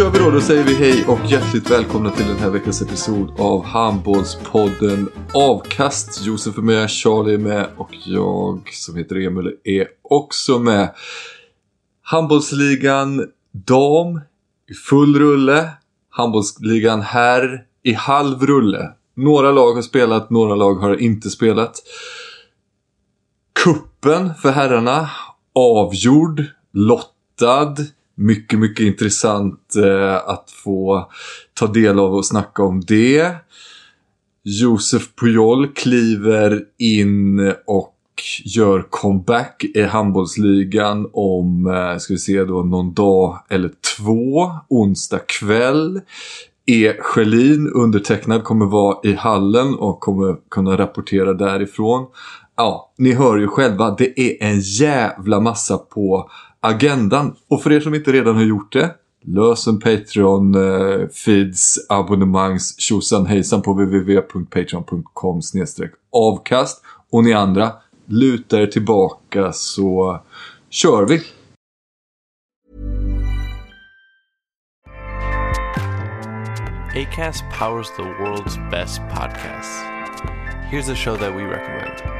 kör vi då, då säger vi hej och hjärtligt välkomna till den här veckans episod av Handbollspodden Avkast. Josef är med, Charlie är med och jag som heter Emil är också med. Handbollsligan dam i full rulle. Handbollsligan herr i halv rulle. Några lag har spelat, några lag har inte spelat. Kuppen för herrarna avgjord, lottad. Mycket, mycket intressant eh, att få ta del av och snacka om det. Josef Pujol kliver in och gör comeback i handbollsligan om, eh, ska vi se då, någon dag eller två. Onsdag kväll. E. Schelin, undertecknad, kommer vara i hallen och kommer kunna rapportera därifrån. Ja, ni hör ju själva, det är en jävla massa på agendan. Och för er som inte redan har gjort det, lös en Patreon eh, feeds abonnemangs tjosan hejsan på www.patreon.com avkast. Och ni andra, luta er tillbaka så kör vi! ACAST powers the world's best podcasts. Here's a show that we recommend.